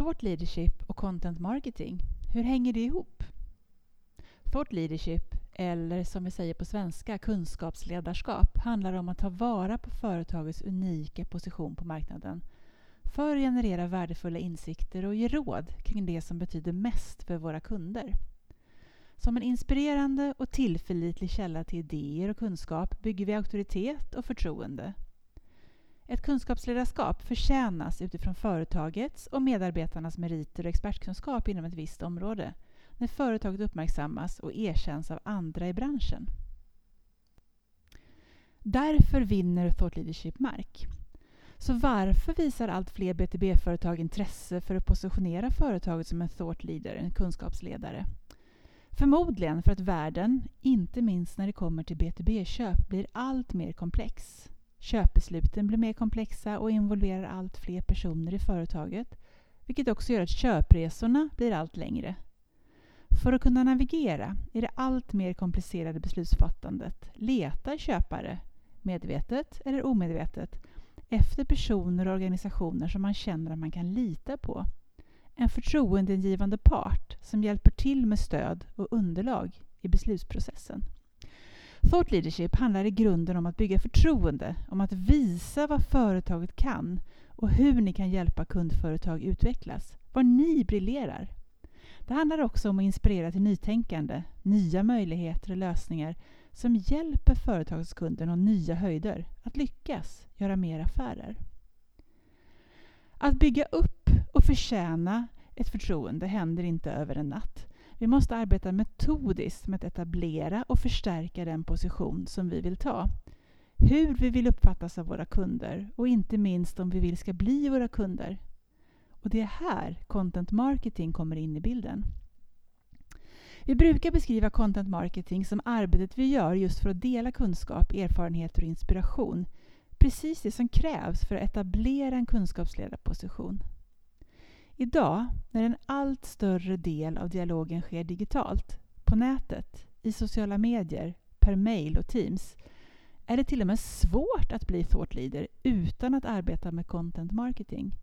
Thought leadership och content marketing, hur hänger det ihop? Thought leadership, eller som vi säger på svenska, kunskapsledarskap, handlar om att ta vara på företagets unika position på marknaden för att generera värdefulla insikter och ge råd kring det som betyder mest för våra kunder. Som en inspirerande och tillförlitlig källa till idéer och kunskap bygger vi auktoritet och förtroende. Ett kunskapsledarskap förtjänas utifrån företagets och medarbetarnas meriter och expertkunskap inom ett visst område när företaget uppmärksammas och erkänns av andra i branschen. Därför vinner Thought Leadership mark. Så varför visar allt fler BTB-företag intresse för att positionera företaget som en thought leader, en kunskapsledare? Förmodligen för att världen, inte minst när det kommer till BTB-köp, blir allt mer komplex. Köpbesluten blir mer komplexa och involverar allt fler personer i företaget, vilket också gör att köpresorna blir allt längre. För att kunna navigera i det allt mer komplicerade beslutsfattandet letar köpare, medvetet eller omedvetet, efter personer och organisationer som man känner att man kan lita på. En förtroendeingivande part som hjälper till med stöd och underlag i beslutsprocessen. Thought leadership handlar i grunden om att bygga förtroende, om att visa vad företaget kan och hur ni kan hjälpa kundföretag utvecklas, var ni briljerar. Det handlar också om att inspirera till nytänkande, nya möjligheter och lösningar som hjälper företagskunden och nya höjder att lyckas göra mer affärer. Att bygga upp och förtjäna ett förtroende händer inte över en natt. Vi måste arbeta metodiskt med att etablera och förstärka den position som vi vill ta. Hur vi vill uppfattas av våra kunder och inte minst om vi vill ska bli våra kunder. Och det är här content marketing kommer in i bilden. Vi brukar beskriva content marketing som arbetet vi gör just för att dela kunskap, erfarenheter och inspiration. Precis det som krävs för att etablera en kunskapsledarposition. Idag, när en allt större del av dialogen sker digitalt, på nätet, i sociala medier, per mail och Teams, är det till och med svårt att bli thought leader utan att arbeta med content marketing.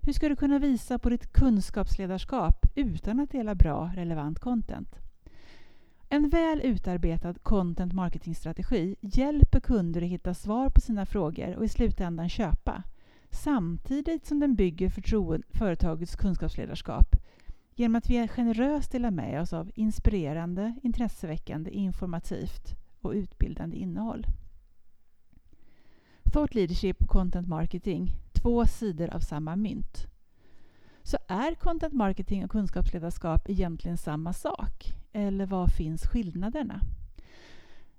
Hur ska du kunna visa på ditt kunskapsledarskap utan att dela bra, relevant content? En väl utarbetad content marketing-strategi hjälper kunder att hitta svar på sina frågor och i slutändan köpa, samtidigt som den bygger företagets kunskapsledarskap genom att vi generöst delar med oss av inspirerande, intresseväckande, informativt och utbildande innehåll. Thought leadership och content marketing, två sidor av samma mynt. Så är content marketing och kunskapsledarskap egentligen samma sak? Eller var finns skillnaderna?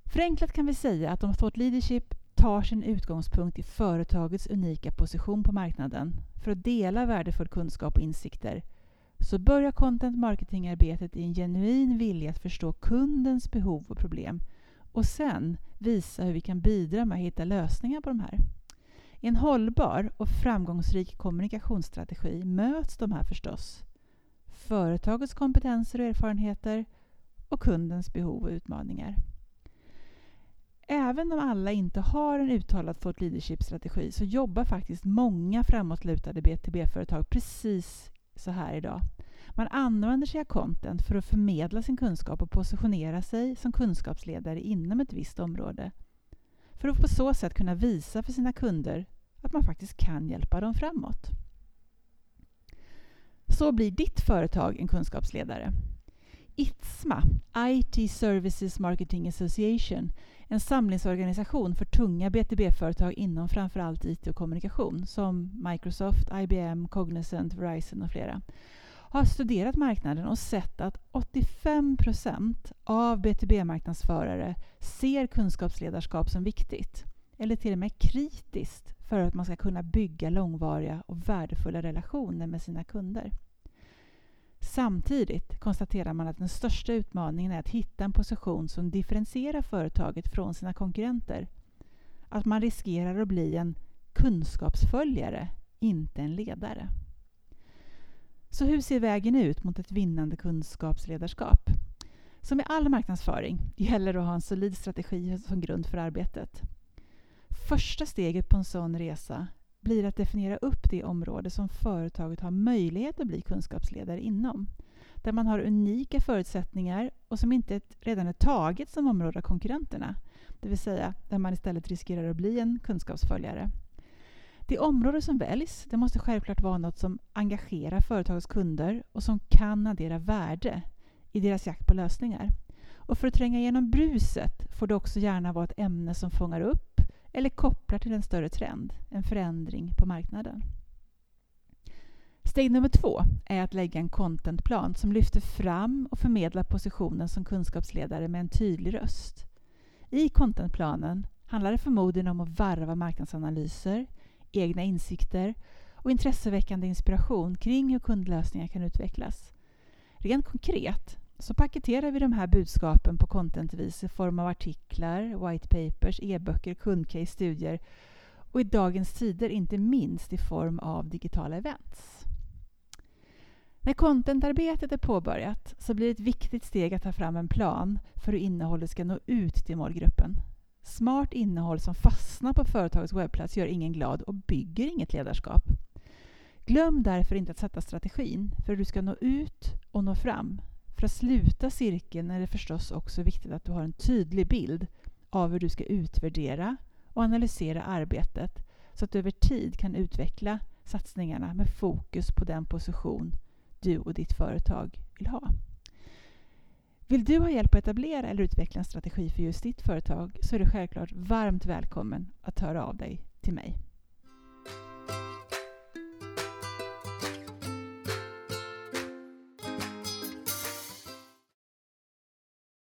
Förenklat kan vi säga att om thought leadership tar sin utgångspunkt i företagets unika position på marknaden för att dela värdefull kunskap och insikter så börjar content marketing-arbetet i en genuin vilja att förstå kundens behov och problem och sen visa hur vi kan bidra med att hitta lösningar på de här. I en hållbar och framgångsrik kommunikationsstrategi möts de här förstås. Företagets kompetenser och erfarenheter och kundens behov och utmaningar. Även om alla inte har en uttalad thought leadership-strategi så jobbar faktiskt många framåtlutade B2B-företag precis så här idag. Man använder sig av content för att förmedla sin kunskap och positionera sig som kunskapsledare inom ett visst område. För att på så sätt kunna visa för sina kunder att man faktiskt kan hjälpa dem framåt. Så blir ditt företag en kunskapsledare. ITSMA, IT Services Marketing Association, en samlingsorganisation för tunga BTB-företag inom framförallt IT och kommunikation som Microsoft, IBM, Cognizant, Verizon och flera har studerat marknaden och sett att 85 procent av BTB-marknadsförare ser kunskapsledarskap som viktigt eller till och med kritiskt för att man ska kunna bygga långvariga och värdefulla relationer med sina kunder. Samtidigt konstaterar man att den största utmaningen är att hitta en position som differentierar företaget från sina konkurrenter. Att man riskerar att bli en kunskapsföljare, inte en ledare. Så hur ser vägen ut mot ett vinnande kunskapsledarskap? Som i all marknadsföring gäller det att ha en solid strategi som grund för arbetet. Första steget på en sån resa blir att definiera upp det område som företaget har möjlighet att bli kunskapsledare inom. Där man har unika förutsättningar och som inte redan är taget som område av konkurrenterna. Det vill säga där man istället riskerar att bli en kunskapsföljare. Det område som väljs det måste självklart vara något som engagerar företagets kunder och som kan addera värde i deras jakt på lösningar. Och för att tränga igenom bruset får det också gärna vara ett ämne som fångar upp eller kopplar till en större trend, en förändring på marknaden. Steg nummer två är att lägga en contentplan som lyfter fram och förmedlar positionen som kunskapsledare med en tydlig röst. I contentplanen handlar det förmodligen om att varva marknadsanalyser, egna insikter och intresseväckande inspiration kring hur kundlösningar kan utvecklas. Rent konkret så paketerar vi de här budskapen på contentvis i form av artiklar, white papers, e-böcker, kundcase, studier och i dagens tider inte minst i form av digitala events. När contentarbetet är påbörjat så blir det ett viktigt steg att ta fram en plan för hur innehållet ska nå ut till målgruppen. Smart innehåll som fastnar på företagets webbplats gör ingen glad och bygger inget ledarskap. Glöm därför inte att sätta strategin för hur du ska nå ut och nå fram. För att sluta cirkeln är det förstås också viktigt att du har en tydlig bild av hur du ska utvärdera och analysera arbetet så att du över tid kan utveckla satsningarna med fokus på den position du och ditt företag vill ha. Vill du ha hjälp att etablera eller utveckla en strategi för just ditt företag så är du självklart varmt välkommen att höra av dig till mig.